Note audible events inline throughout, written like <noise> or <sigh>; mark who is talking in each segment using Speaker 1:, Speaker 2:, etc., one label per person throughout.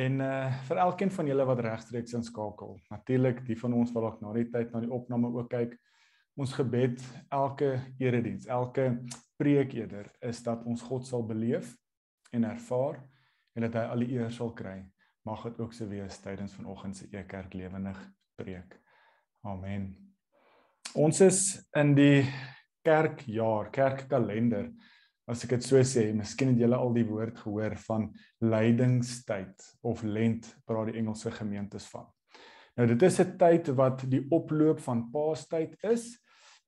Speaker 1: En uh vir elkeen van julle wat regstreeks inskakel. Natuurlik die van ons wat dalk na die tyd na die opname ook kyk. Ons gebed elke erediens, elke preek eerder is dat ons God sal beleef en ervaar en dat hy al die eer sal kry. Mag dit ook so wees tydens vanoggend se Ekerk lewendig preek. Amen. Ons is in die kerkjaar, kerkkalender as ek dit so sê, miskien het julle al die woord gehoor van lydingstyd of lent praat die Engelse gemeentes van. Nou dit is 'n tyd wat die oploop van Paastyd is,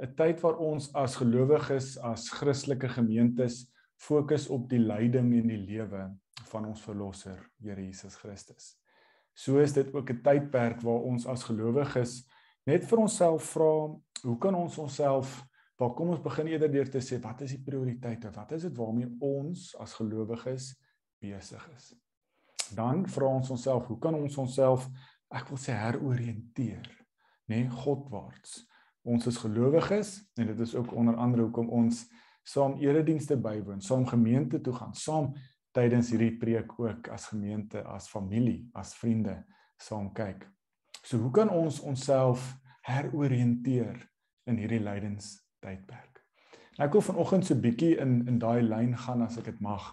Speaker 1: 'n tyd waar ons as gelowiges, as Christelike gemeentes fokus op die lyding en die lewe van ons verlosser, Here Jesus Christus. So is dit ook 'n tydperk waar ons as gelowiges net vir onsself vra, hoe kan ons onsself Maar kom ons begin eerder deur te sê wat is die prioriteite? Wat is dit waarmee ons as gelowiges besig is? Dan vra ons onsself, hoe kan ons onsself ek wil sê heroriënteer, nê, nee, Godwaarts. Ons is gelowiges en dit is ook onder andere hoekom ons saam eredienste bywoon, saam gemeente toe gaan, saam tydens hierdie preek ook as gemeente, as familie, as vriende saam kyk. So hoe kan ons onsself heroriënteer in hierdie lydens tydperk. Nou ek wil vanoggend so bietjie in in daai lyn gaan as ek dit mag.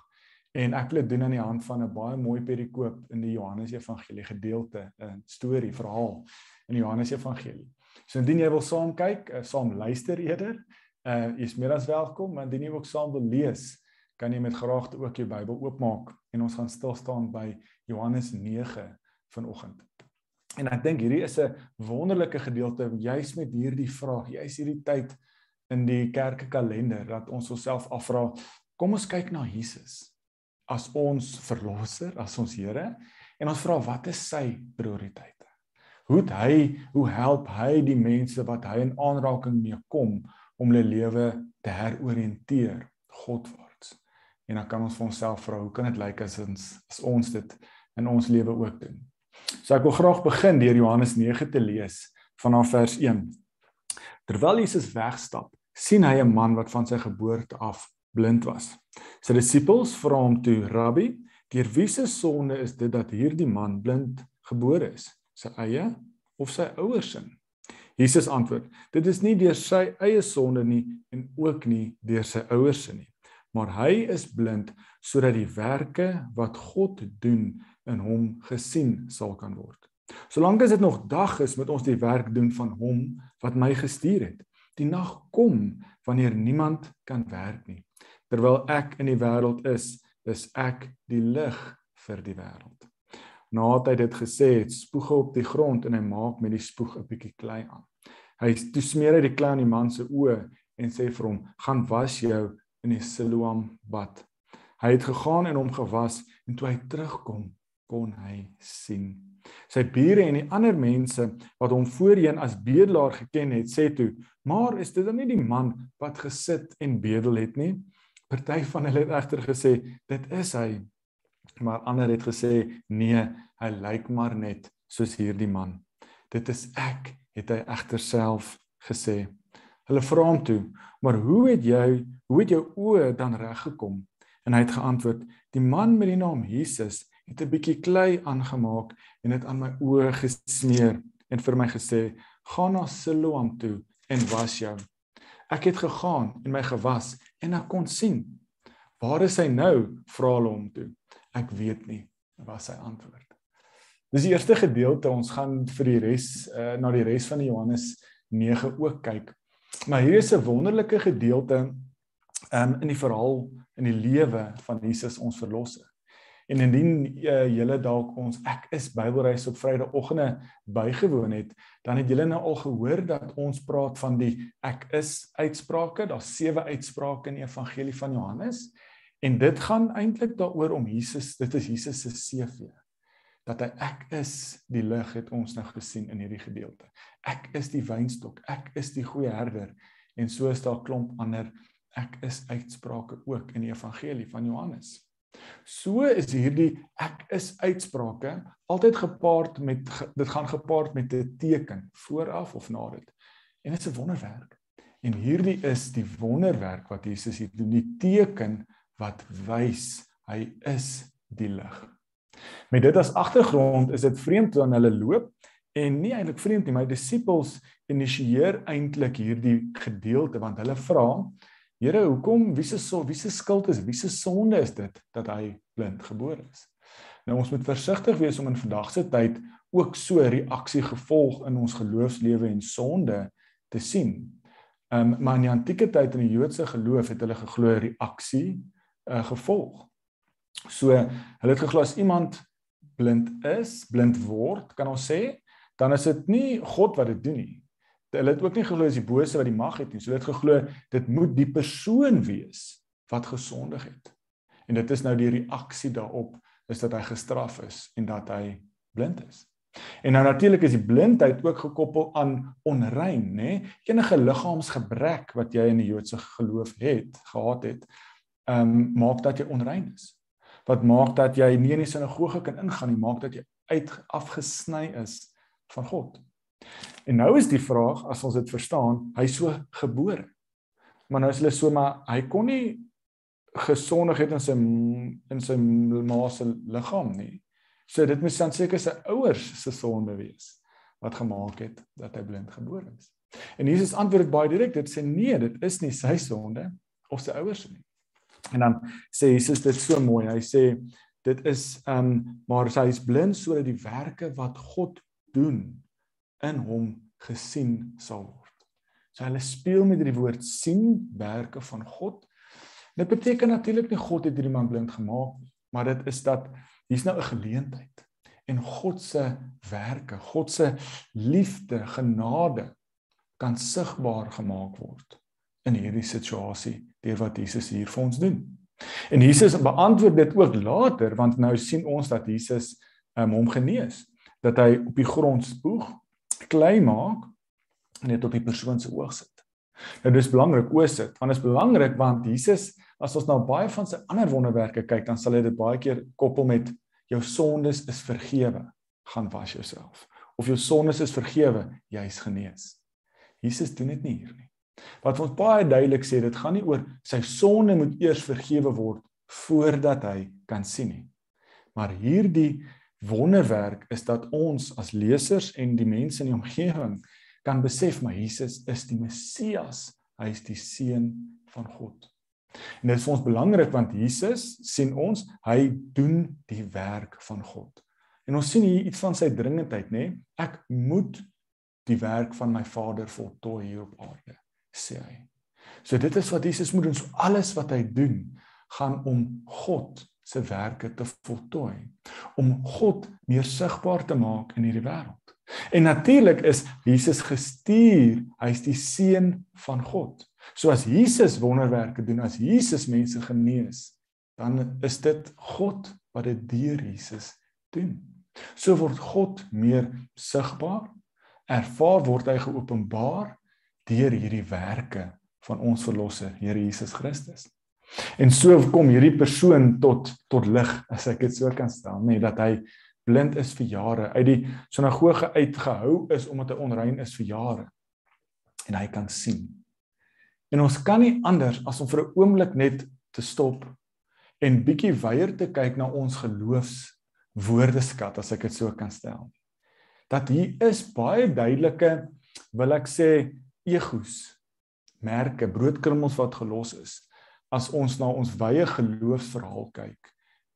Speaker 1: En ek wil dit doen aan die hand van 'n baie mooi perikoop in die Johannes Evangelie gedeelte, 'n storie, verhaal in die Johannes Evangelie. So indien jy wil saam kyk, uh, saam luister eerder, uh jy's meer as welkom, maar indien jy ook saam wil lees, kan jy met graagte ook jou Bybel oopmaak en ons gaan stil staan by Johannes 9 vanoggend. En ek dink hierdie is 'n wonderlike gedeelte juis met hierdie vraag, juis hierdie tyd in die kerkkalender dat ons onsself afvra, kom ons kyk na Jesus as ons verlosser, as ons Here en ons vra wat is sy prioriteite? Hoe hy, hoe help hy die mense wat hy in aanraking mee kom om hulle lewe te heroriënteer Godwaarts? En dan kan ons vir onsself vra, hoe kan dit lyk as ons as ons dit in ons lewe ook doen? So ek wil graag begin deur Johannes 9 te lees vanaf vers 1. Terwyl Jesus wegstap, sien hy 'n man wat van sy geboorte af blind was. Sy disippels vra hom toe: "Rabbi, deur wie se sonde is dit dat hierdie man blind gebore is? Sy eie of sy ouers se?" Jesus antwoord: "Dit is nie deur sy eie sonde nie en ook nie deur sy ouers se nie, maar hy is blind sodat die werke wat God doen in hom gesien sal kan word." Solank as dit nog dag is, moet ons die werk doen van hom wat my gestuur het. Die nag kom wanneer niemand kan werk nie. Terwyl ek in die wêreld is, is ek die lig vir die wêreld. Nadat hy dit gesê het, spoeg hy op die grond en hy maak met die spoeg 'n bietjie klei aan. Hy toe smeer hy die klei aan die man se oë en sê vir hom: "Gaan was jou in die Siloam bad." Hy het gegaan en hom gewas en toe hy terugkom, kon hy sien. Sy bure en die ander mense wat hom voorheen as bedelaar geken het, sê toe: "Maar is dit dan nie die man wat gesit en bedel het nie?" Party van hulle het egter gesê: "Dit is hy." Maar ander het gesê: "Nee, hy lyk maar net soos hierdie man." "Dit is ek," het hy egter self gesê. Hulle vra hom toe: "Maar hoe het jy, hoe het jou oë dan reg gekom?" En hy het geantwoord: "Die man met die naam Jesus het 'n bietjie klei aangemaak en dit aan my oë gesmeer en vir my gesê: "Gaan na Siloam toe en was jou." Ek het gegaan en my gewas en ek kon sien. "Waar is hy nou?" vra hulle hom toe. "Ek weet nie," was sy antwoord. Dis die eerste gedeelte. Ons gaan vir die res uh, na die res van die Johannes 9 ook kyk. Maar hier is 'n wonderlike gedeelte um, in die verhaal in die lewe van Jesus ons verlosser. En indien uh, julle dalk ons ek is Bybelreis op Vrydagoggende bygewoon het, dan het julle nou al gehoor dat ons praat van die ek is uitsprake. Daar's sewe uitsprake in die Evangelie van Johannes. En dit gaan eintlik daaroor om Jesus, dit is Jesus se CV. Dat hy ek is die lig het ons nou gesien in hierdie gedeelte. Ek is die wynstok, ek is die goeie herder en so is daar klomp ander ek is uitsprake ook in die Evangelie van Johannes. So is hierdie ek is uitsprake altyd gepaard met dit gaan gepaard met 'n teken vooraf of na dit. En dit is 'n wonderwerk. En hierdie is die wonderwerk wat Jesus hier doen, die teken wat wys hy is die lig. Met dit as agtergrond is dit vreemd dan hulle loop en nie eintlik vreemd nie, my disippels initieer eintlik hierdie gedeelte want hulle vra Here, hoekom wie se so wie se skuld is, wie se sonde is dit dat hy blind gebore is? Nou ons moet versigtig wees om in vandag se tyd ook so reaksie gevolg in ons geloofslewe en sonde te sien. Ehm um, maar in die antieke tyd in die Joodse geloof het hulle geglo reaksie uh, gevolg. So hulle het geglo as iemand blind is, blind word, kan ons sê, dan is dit nie God wat dit doen nie hulle het ook nie geglo as die bose wat die mag het nie. So hulle het geglo dit moet die persoon wees wat gesondig het. En dit is nou die reaksie daarop is dat hy gestraf is en dat hy blind is. En nou natuurlik is die blindheid ook gekoppel aan onrein, nê? Enige liggaamsgebrek wat jy in die Joodse geloof het, gehad het, ehm um, maak dat jy onrein is. Wat maak dat jy nie in die sinagoge kan ingaan nie, maak dat jy uit afgesny is van God. En nou is die vraag as ons dit verstaan, hy so gebore. Maar nou is hulle so maar hy kon nie gesondig het in sy in sy ma se liggaam nie. So dit moet dan seker sy ouers se sonde wees wat gemaak het dat hy blind gebore is. En Jesus antwoord baie direk. Dit sê nee, dit is nie sy sonde of sy ouers se nie. En dan sê Jesus dit so mooi. Hy sê dit is ehm um, maar hy is blind sodat die werke wat God doen in hom gesien sal word. So hulle speel met die woord sien werke van God. Dit beteken natuurlik nie God het hierdie man blind gemaak nie, maar dit is dat hier's nou 'n geleentheid en God se werke, God se liefde, genade kan sigbaar gemaak word in hierdie situasie deur wat Jesus hier vir ons doen. En Jesus beantwoord dit ook later want nou sien ons dat Jesus um, hom genees, dat hy op die grond spoeg klei maak en dit op die persoon se oog sit. Nou dis belangrik o sit, want dit is belangrik want Jesus as ons nou baie van sy ander wonderwerke kyk, dan sal hy dit baie keer koppel met jou sondes is vergewe, gaan was jouself. Of jou sondes is vergewe, jy's genees. Jesus doen dit nie hier nie. Wat ons baie duidelik sê, dit gaan nie oor sy sonde moet eers vergewe word voordat hy kan sien nie. Maar hierdie wonderwerk is dat ons as lesers en die mense in die omgewing kan besef maar Jesus is die Messias, hy is die seun van God. En dit is vir ons belangrik want Jesus sien ons, hy doen die werk van God. En ons sien hier iets van sy dringendheid, nê? Ek moet die werk van my Vader voltooi hier op aarde, sê hy. So dit is wat Jesus moet doen, so alles wat hy doen gaan om God se werke te voltooi om God meer sigbaar te maak in hierdie wêreld. En natuurlik is Jesus gestuur, hy's die seun van God. So as Jesus wonderwerke doen, as Jesus mense genees, dan is dit God wat dit deur Jesus doen. So word God meer sigbaar, ervaar word hy geopenbaar deur hierdie werke van ons verlosser, Here Jesus Christus. En so kom hierdie persoon tot tot lig as ek dit so kan stel, nê, dat hy blind is vir jare, uit die sinagoge uitgehou is omdat hy onrein is vir jare. En hy kan sien. En ons kan nie anders as om vir 'n oomblik net te stop en bietjie weier te kyk na ons geloofs woordeskat as ek dit so kan stel. Dat hier is baie duidelike wil ek sê egos merke broodkrummels wat gelos is as ons na ons wye geloofsverhaal kyk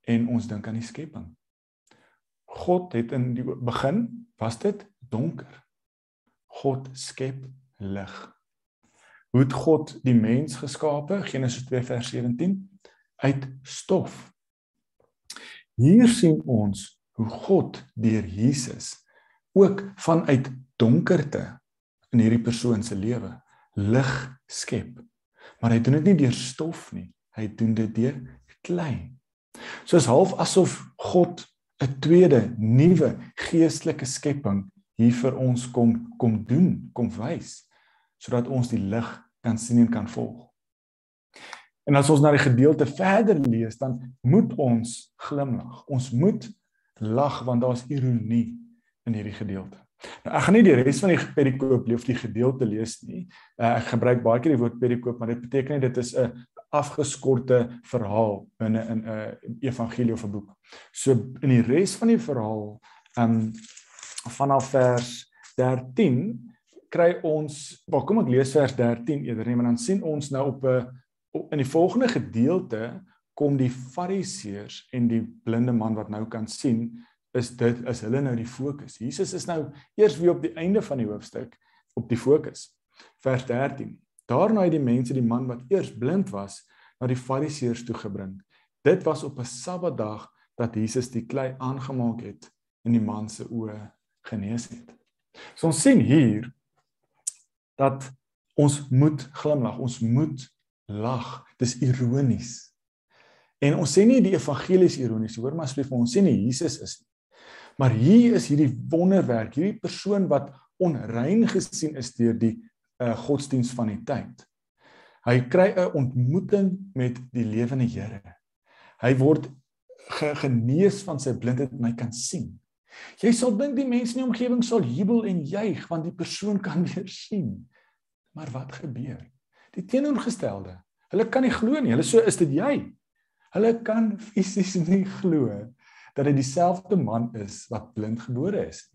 Speaker 1: en ons dink aan die skepping. God het in die begin was dit donker. God skep lig. Hoe het God die mens geskape? Genesis 2 vers 17 uit stof. Hier sien ons hoe God deur Jesus ook vanuit donkerte in hierdie persoon se lewe lig skep maar hy doen dit nie deur stof nie. Hy doen dit deur klei. Soos half asof God 'n tweede nuwe geestelike skepping hier vir ons kom kom doen, kom wys sodat ons die lig kan sien en kan volg. En as ons na die gedeelte verder lees, dan moet ons glimlag. Ons moet lag want daar's ironie in hierdie gedeelte. Nou ek gaan nie die res van die perikoop leef die gedeelte lees nie. Uh, ek gebruik baie keer die woord perikoop, maar dit beteken nie dit is 'n afgeskorte verhaal binne in 'n uh, evangelie of 'n boek. So in die res van die verhaal, um, vanaf vers 13 kry ons, maar kom ek lees vers 13 eerder nie, maar dan sien ons nou op 'n in die volgende gedeelte kom die fariseërs en die blinde man wat nou kan sien is dit is hulle nou die fokus. Jesus is nou eers weer op die einde van die hoofstuk op die fokus. Vers 13. Daarna het die mense die man wat eers blind was na die fariseërs toe gebring. Dit was op 'n Sabbatdag dat Jesus die klei aangemaak het en die man se oë genees het. So ons sien hier dat ons moet glimlag, ons moet lag. Dis ironies. En ons sê nie die evangelie is ironies, hoor maar asseblief, ons sê nie Jesus is nie. Maar hier is hierdie wonderwerk, hierdie persoon wat onrein gesien is deur die uh, godsdiens van die tyd. Hy kry 'n ontmoeting met die lewende Here. Hy word ge genees van sy blindheid en hy kan sien. Jy sal dink die mense in die omgewing sal jubel en juig want die persoon kan <laughs> weer sien. Maar wat gebeur? Die teenoorgestelde. Hulle kan nie glo nie. Hulle so is dit jy. Hulle kan fisies nie glo dat dit dieselfde man is wat blind gebore is.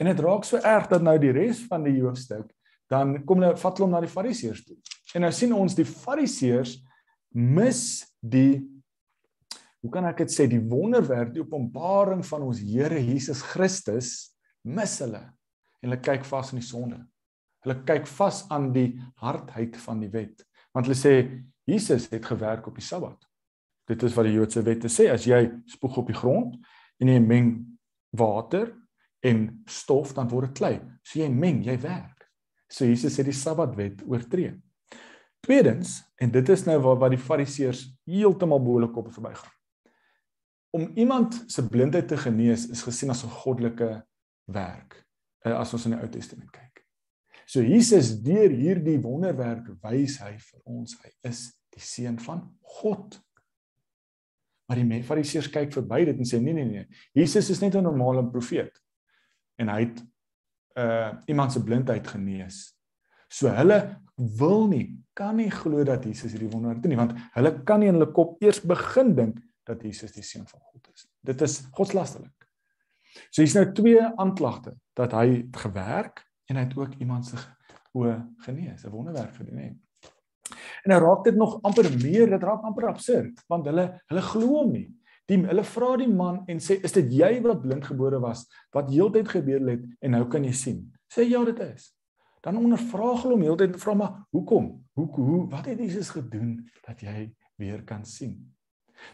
Speaker 1: En dit raak so erg dat nou die res van die hoofstuk dan kom hulle vat hulle hom na die fariseërs toe. En nou sien ons die fariseërs mis die hoe kan ek dit sê die wonderwerk die openbaring van ons Here Jesus Christus mis hulle en hulle kyk vas in die sonde. Hulle kyk vas aan die hardheid van die wet want hulle sê Jesus het gewerk op die Sabbat. Dit is wat die Joodse wette sê as jy spoeg op die grond en jy meng water en stof dan word dit klei. So jy meng, jy werk. So Jesus het die Sabbatwet oortree. Tweedens, en dit is nou waar wat die Fariseërs heeltemal boelik op verbygaan. Om iemand se blindheid te genees is gesien as 'n goddelike werk eh, as ons in die Ou Testament kyk. So Jesus deur hierdie wonderwerk wys hy vir ons hy is die seun van God. Maar die Fariseërs kyk verby dit en sê nee nee nee. Jesus is net 'n normale profeet. En hy het uh iemand se blindheid genees. So hulle wil nie kan nie glo dat Jesus hierdie wonderwerk doen nie want hulle kan nie in hulle kop eers begin dink dat Jesus die seun van God is. Dit is godslasterlik. So hier's nou twee aanklagte dat hy gewerk en hy het ook iemand se oë genees, 'n wonderwerk gedoen het. En nou raak dit nog amper meer, dit raak amper absurd want hulle hulle glo hom nie. Die hulle vra die man en sê is dit jy wat blindgebore was wat heeltyd gebeur het en nou kan jy sien? Sê ja dit is. Dan ondervra hulle hom heeltyd en vra maar hoekom? Hoe hoe wat het Jesus gedoen dat jy weer kan sien?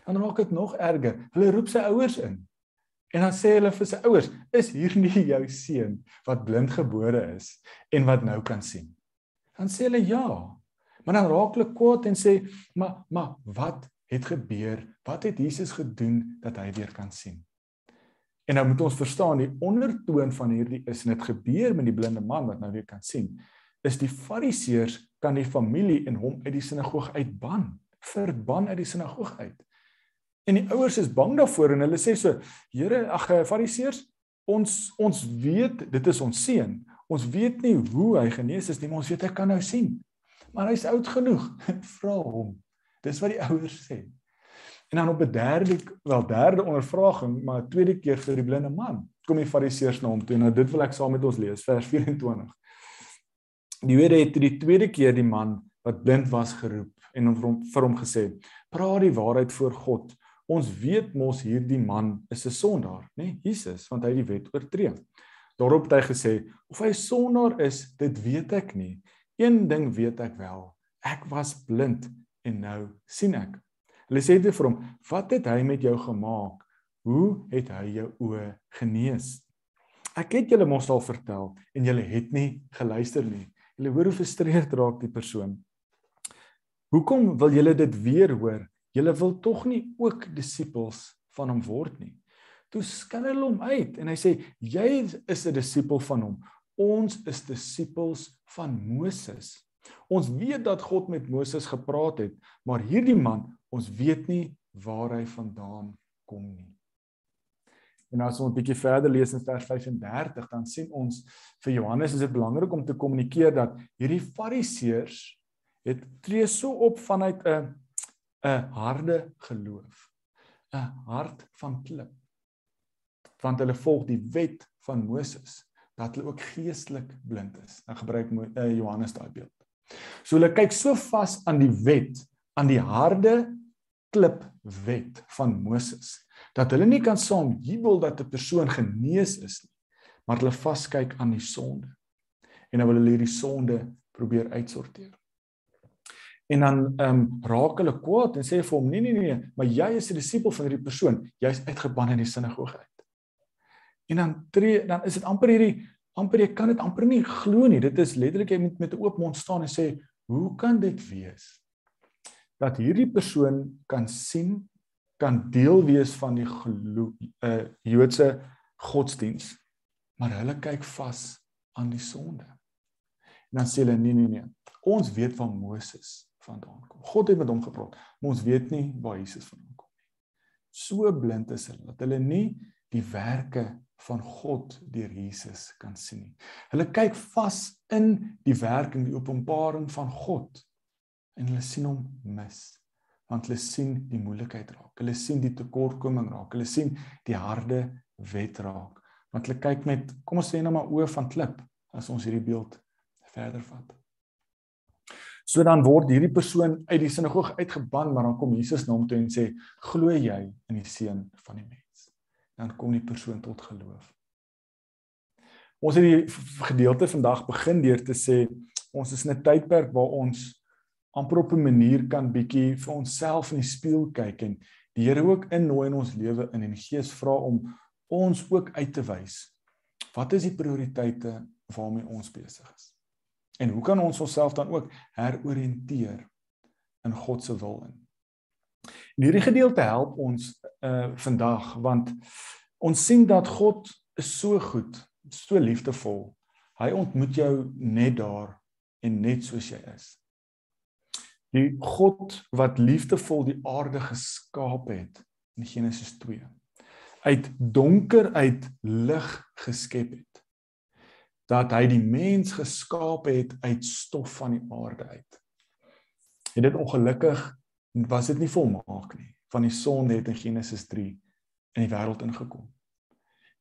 Speaker 1: Dan raak dit nog erger. Hulle roep sy ouers in. En dan sê hulle vir sy ouers, is hier nie <laughs> jou seun wat blindgebore is en wat nou kan sien? Dan sê hulle ja. Maar dan raak hulle kwaad en sê, "Maar maar wat het gebeur? Wat het Jesus gedoen dat hy weer kan sien?" En nou moet ons verstaan die ondertoon van hierdie is net gebeur met die blinde man wat nou weer kan sien. Is die fariseërs kan die familie en hom uit die sinagoog uitban, verban uit die sinagoog uit. En die ouers is bang daarvoor en hulle sê so: "Here, ag eh, fariseërs, ons ons weet dit is ons seun. Ons weet nie hoe hy genees is nie, maar ons weet hy kan nou sien." Maar hy's oud genoeg. <laughs> Vra hom. Dis wat die ouers sê. En dan op 'n derde wel derde ondervraging, maar 'n tweede keer vir die blinde man, kom die fariseërs na hom toe. Nou dit wil ek saam met ons lees, vers 24. Die Here het die tweede keer die man wat blind was geroep en hom vir hom, vir hom gesê: "Praat die waarheid voor God. Ons weet mos hierdie man is 'n sondaar, nê? Nee, Jesus, want hy het die wet oortree." Daarop het hy gesê: "Of hy sondaar is, dit weet ek nie." Een ding weet ek wel. Ek was blind en nou sien ek. Hulle sê dit vir hom, "Wat het hy met jou gemaak? Hoe het hy jou oë genees?" Ek het julle mos al vertel en julle het nie geluister nie. Julle hoor hoe frustreerd raak die persoon. Hoekom wil julle dit weer hoor? Julle wil tog nie ook disippels van hom word nie. Toe skil hulle hom uit en hy sê, "Jy is 'n disipel van hom. Ons is disippels van Moses. Ons weet dat God met Moses gepraat het, maar hierdie man, ons weet nie waar hy vandaan kom nie. En as ons 'n bietjie verder lees in vers 35, dan sien ons vir Johannes is dit belangrik om te kommunikeer dat hierdie Fariseërs het tree so op vanuit 'n 'n harde geloof. 'n hart van klip. Want hulle volg die wet van Moses dat hulle ook geestelik blind is. Ek gebruik uh, Johannes daai beeld. So hulle kyk so vas aan die wet, aan die harde klip wet van Moses dat hulle nie kan saam jubel dat 'n persoon genees is nie, maar hulle vaskyk aan die sonde. En dan wil hulle hierdie sonde probeer uitsorteer. En dan ehm um, raak hulle kwaad en sê vir hom: "Nee nee nee, maar jy is 'n disipel van hierdie persoon. Jy's uitgeban in die sinagoge uit." En dan tree dan is dit amper hierdie amper jy kan dit amper nie glo nie. Dit is letterlik jy moet met 'n oop mond staan en sê: "Hoe kan dit wees?" dat hierdie persoon kan sien kan deel wees van die glo uh Joodse godsdiens maar hulle kyk vas aan die sonde en dan sê hulle nee nee nee ons weet van Moses vandaan kom God het met hom gepraat maar ons weet nie waar Jesus vandaan kom nie so blind is hulle dat hulle nie die werke van God deur Jesus kan sien nie. Hulle kyk vas in die werking die openbaring van God en hulle sien hom mis want hulle sien die moeilikheid raak. Hulle sien die tekortkoming raak. Hulle sien die harde wet raak. Want hulle kyk met kom ons sê nou maar oë van klip as ons hierdie beeld verder vat. So dan word hierdie persoon uit die sinagoge uitgeban maar dan kom Jesus na hom toe en sê glo jy in die seun van die mens dan kom die persoon tot geloof ons het die gedeelte vandag begin deur te sê ons is in 'n tydperk waar ons amper op 'n manier kan bietjie vir onsself in die spieël kyk en die Here ook innooi in ons lewe in en die Gees vra om ons ook uit te wys. Wat is die prioriteite waarmee ons besig is? En hoe kan ons onsself dan ook heroriënteer in God se wil in? En hierdie gedeelte help ons uh vandag want ons sien dat God is so goed, so liefdevol. Hy ontmoet jou net daar en net soos jy is die God wat liefdevol die aarde geskaap het in Genesis 2 uit donker uit lig geskep het dat hy die mens geskaap het uit stof van die aarde uit en dit ongelukkig was dit nie volmaak nie van die sonde het in Genesis 3 in die wêreld ingekom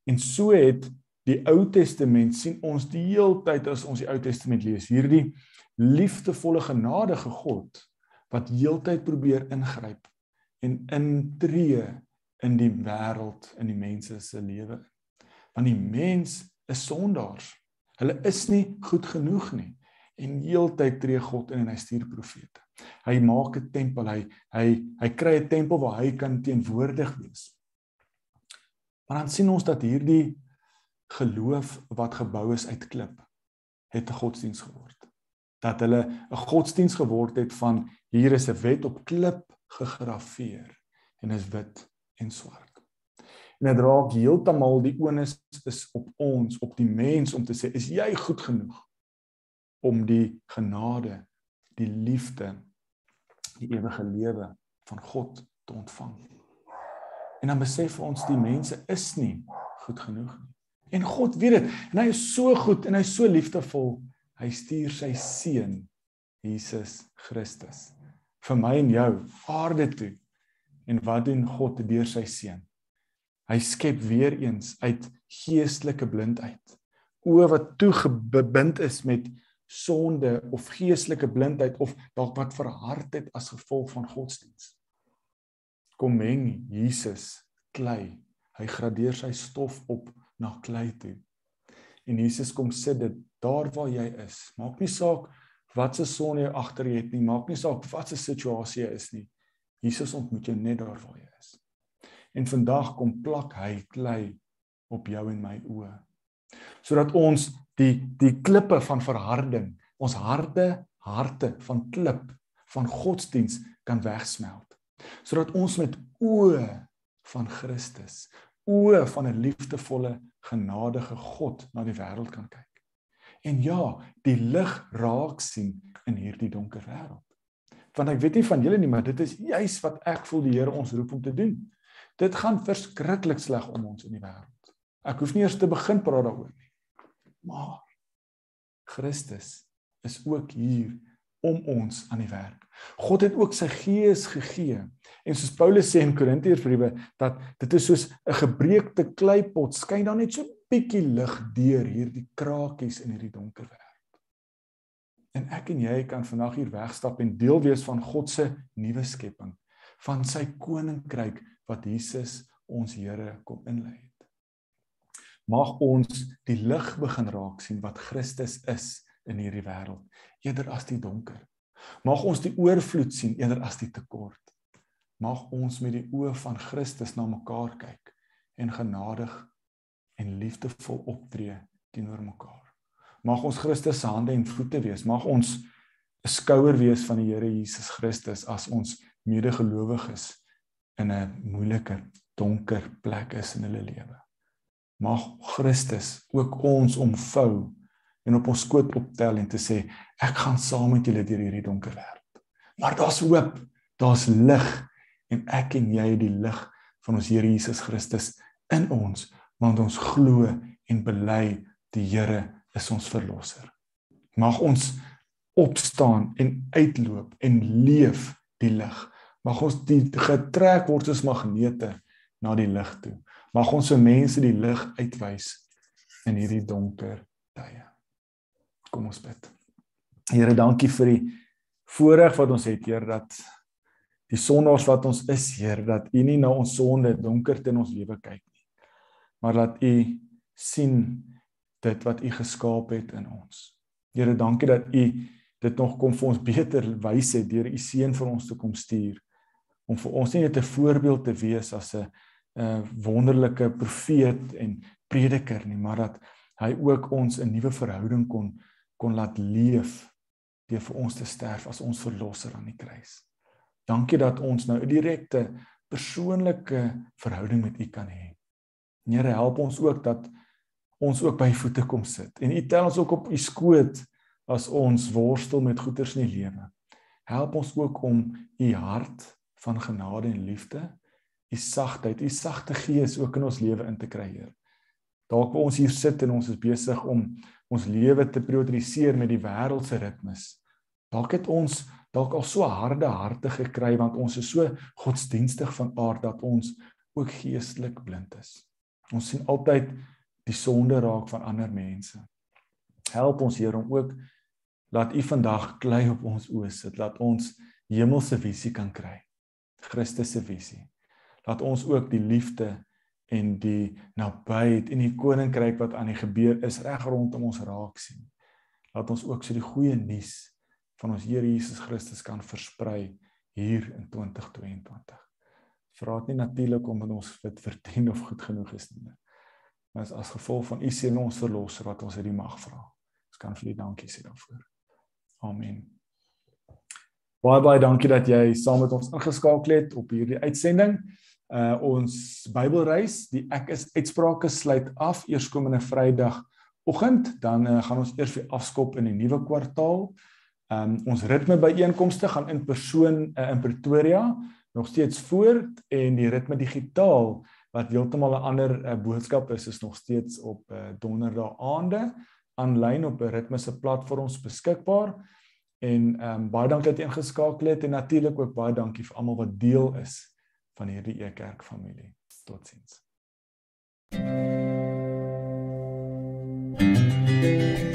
Speaker 1: en so het die Ou Testament sien ons die heeltyd as ons die Ou Testament lees hierdie liefdevolle genadige God wat heeltyd probeer ingryp en intree in die wêreld in die mense se lewe. Want die mens is sondaars. Hulle is nie goed genoeg nie en heeltyd tree God in en hy stuur profete. Hy maak 'n tempel, hy hy hy kry 'n tempel waar hy kan teenwoordig wees. Maar dan sien ons dat hierdie geloof wat gebou is uit klip het 'n godsdiens geword dat hulle 'n godsdiens geword het van hier is 'n wet op klip gegrafieer en is wit en swart. En dit raak heeltemal die onus is op ons, op die mens om te sê is jy goed genoeg om die genade, die liefde, die ewige lewe van God te ontvang. En dan besef ons die mense is nie goed genoeg nie. En God weet dit en hy is so goed en hy is so liefdevol Hy stuur sy seun Jesus Christus vir my en jou aarde toe. En wat doen God deur sy seun? Hy skep weer eens uit geestelike blindheid. O wat toegebind is met sonde of geestelike blindheid of dalk wat verhard het as gevolg van godsdiens. Kom meng Jesus klei. Hy gradeer sy stof op na klei toe. En Jesus kom sit dit daar waar jy is. Maak nie saak wat se son jy agter jy het nie, maak nie saak wat se situasie jy is nie. Jesus ontmoet jou net daar waar jy is. En vandag kom plak hy klei op jou en my oë. Sodat ons die die klippe van verharding, ons harte harte van klip van godsdiens kan wegsmelt. Sodat ons met oë van Christus, oë van 'n liefdevolle, genadige God na die wêreld kan kyk en ja, die lig raak sien in hierdie donker wêreld. Want ek weet nie van julle nie, maar dit is juis wat ek voel die Here ons roep om te doen. Dit gaan verskriklik sleg om ons in die wêreld. Ek hoef nie eers te begin praat daaroor nie. Maar Christus is ook hier om ons aan die werk. God het ook sy gees gegee. En soos Paulus sê in Korintiërsbriewe dat dit is soos 'n gebreekte kleipot skyn dan net so bietjie lig deur hierdie krakies in hierdie donker wêreld. En ek en jy kan vandag hier wegstap en deel wees van God se nuwe skepping, van sy koninkryk wat Jesus ons Here kom inlei het. Mag ons die lig begin raak sien wat Christus is in hierdie wêreld eerder as die donker. Mag ons die oorvloed sien eerder as die tekort. Mag ons met die oë van Christus na mekaar kyk en genadig en liefdevol optree teenoor mekaar. Mag ons Christus se hande en voete wees. Mag ons 'n skouer wees van die Here Jesus Christus as ons medegelowiges in 'n moeilike, donker plek is in hulle lewe. Mag Christus ook ons omvou en op ons skoot optel en te sê ek gaan saam met julle deur hierdie donker wêreld. Maar daar's hoop, daar's lig en ek en jy het die lig van ons Here Jesus Christus in ons want ons glo en bely die Here is ons verlosser. Mag ons opstaan en uitloop en leef die lig. Mag ons die getrek word soos magnete na die lig toe. Mag ons se mense die lig uitwys in hierdie donker tye. Kom ons bid. Here, dankie vir die voorreg wat ons het, Heer, dat die sondaars wat ons is, Heer, dat U nie na ons sonde donkerte in ons lewe kyk nie, maar dat U sien dit wat U geskaap het in ons. Here, dankie dat U dit nog kom vir ons beter wys het deur U seun vir ons te kom stuur om vir ons nie net 'n voorbeeld te wees as 'n 'n wonderlike profeet en prediker nie, maar dat hy ook ons 'n nuwe verhouding kon kon laat leef deur vir ons te sterf as ons verlosser aan die kruis. Dankie dat ons nou 'n direkte persoonlike verhouding met U kan hê. Here, help ons ook dat ons ook by voete kom sit en U tel ons ook op U skoot as ons worstel met goeters in die lewe. Help ons ook om U hart van genade en liefde, U sagtheid, U sagte gees ook in ons lewe in te kry, Heer. Dalk waar ons hier sit en ons is besig om ons lewe te prioritiseer met die wêreldse ritmes. Dalk het ons dalk al so harde harte gekry want ons is so godsdienstig van aard dat ons ook geestelik blind is. Ons sien altyd die sonde raak van ander mense. Help ons Here om ook laat U vandag klei op ons oë sit, laat ons hemelse visie kan kry. Christus se visie. Laat ons ook die liefde en die nabyheid en die koninkryk wat aan die gebeur is reg rondom ons raak sien. Laat ons ook so die goeie nuus van ons Here Jesus Christus kan versprei hier in 2022. Vra dit nie natuurlik omdat ons dit verdien of goed genoeg is nie. Maar as as gevolg van u seën ons verlosser wat ons uit die mag vra. Ons kan vir u dankie sê daarvoor. Amen. Baie baie dankie dat jy saam met ons ingeskakel het op hierdie uitsending uh ons Bybelreis, die ek is uitsprake sluit af eerskomende Vrydag oggend, dan uh, gaan ons eers weer afskop in die nuwe kwartaal. Um ons ritme byeenkomste gaan in persoon uh, in Pretoria nog steeds voort en die ritme digitaal wat heeltemal 'n ander uh, boodskap is is nog steeds op uh, donderdae aande aanlyn op 'n ritme se platforms beskikbaar. En ehm um, baie dankie dat jy ingeskakel het en natuurlik ook baie dankie vir almal wat deel is van hierdie Ekerk familie. Totsiens. thank you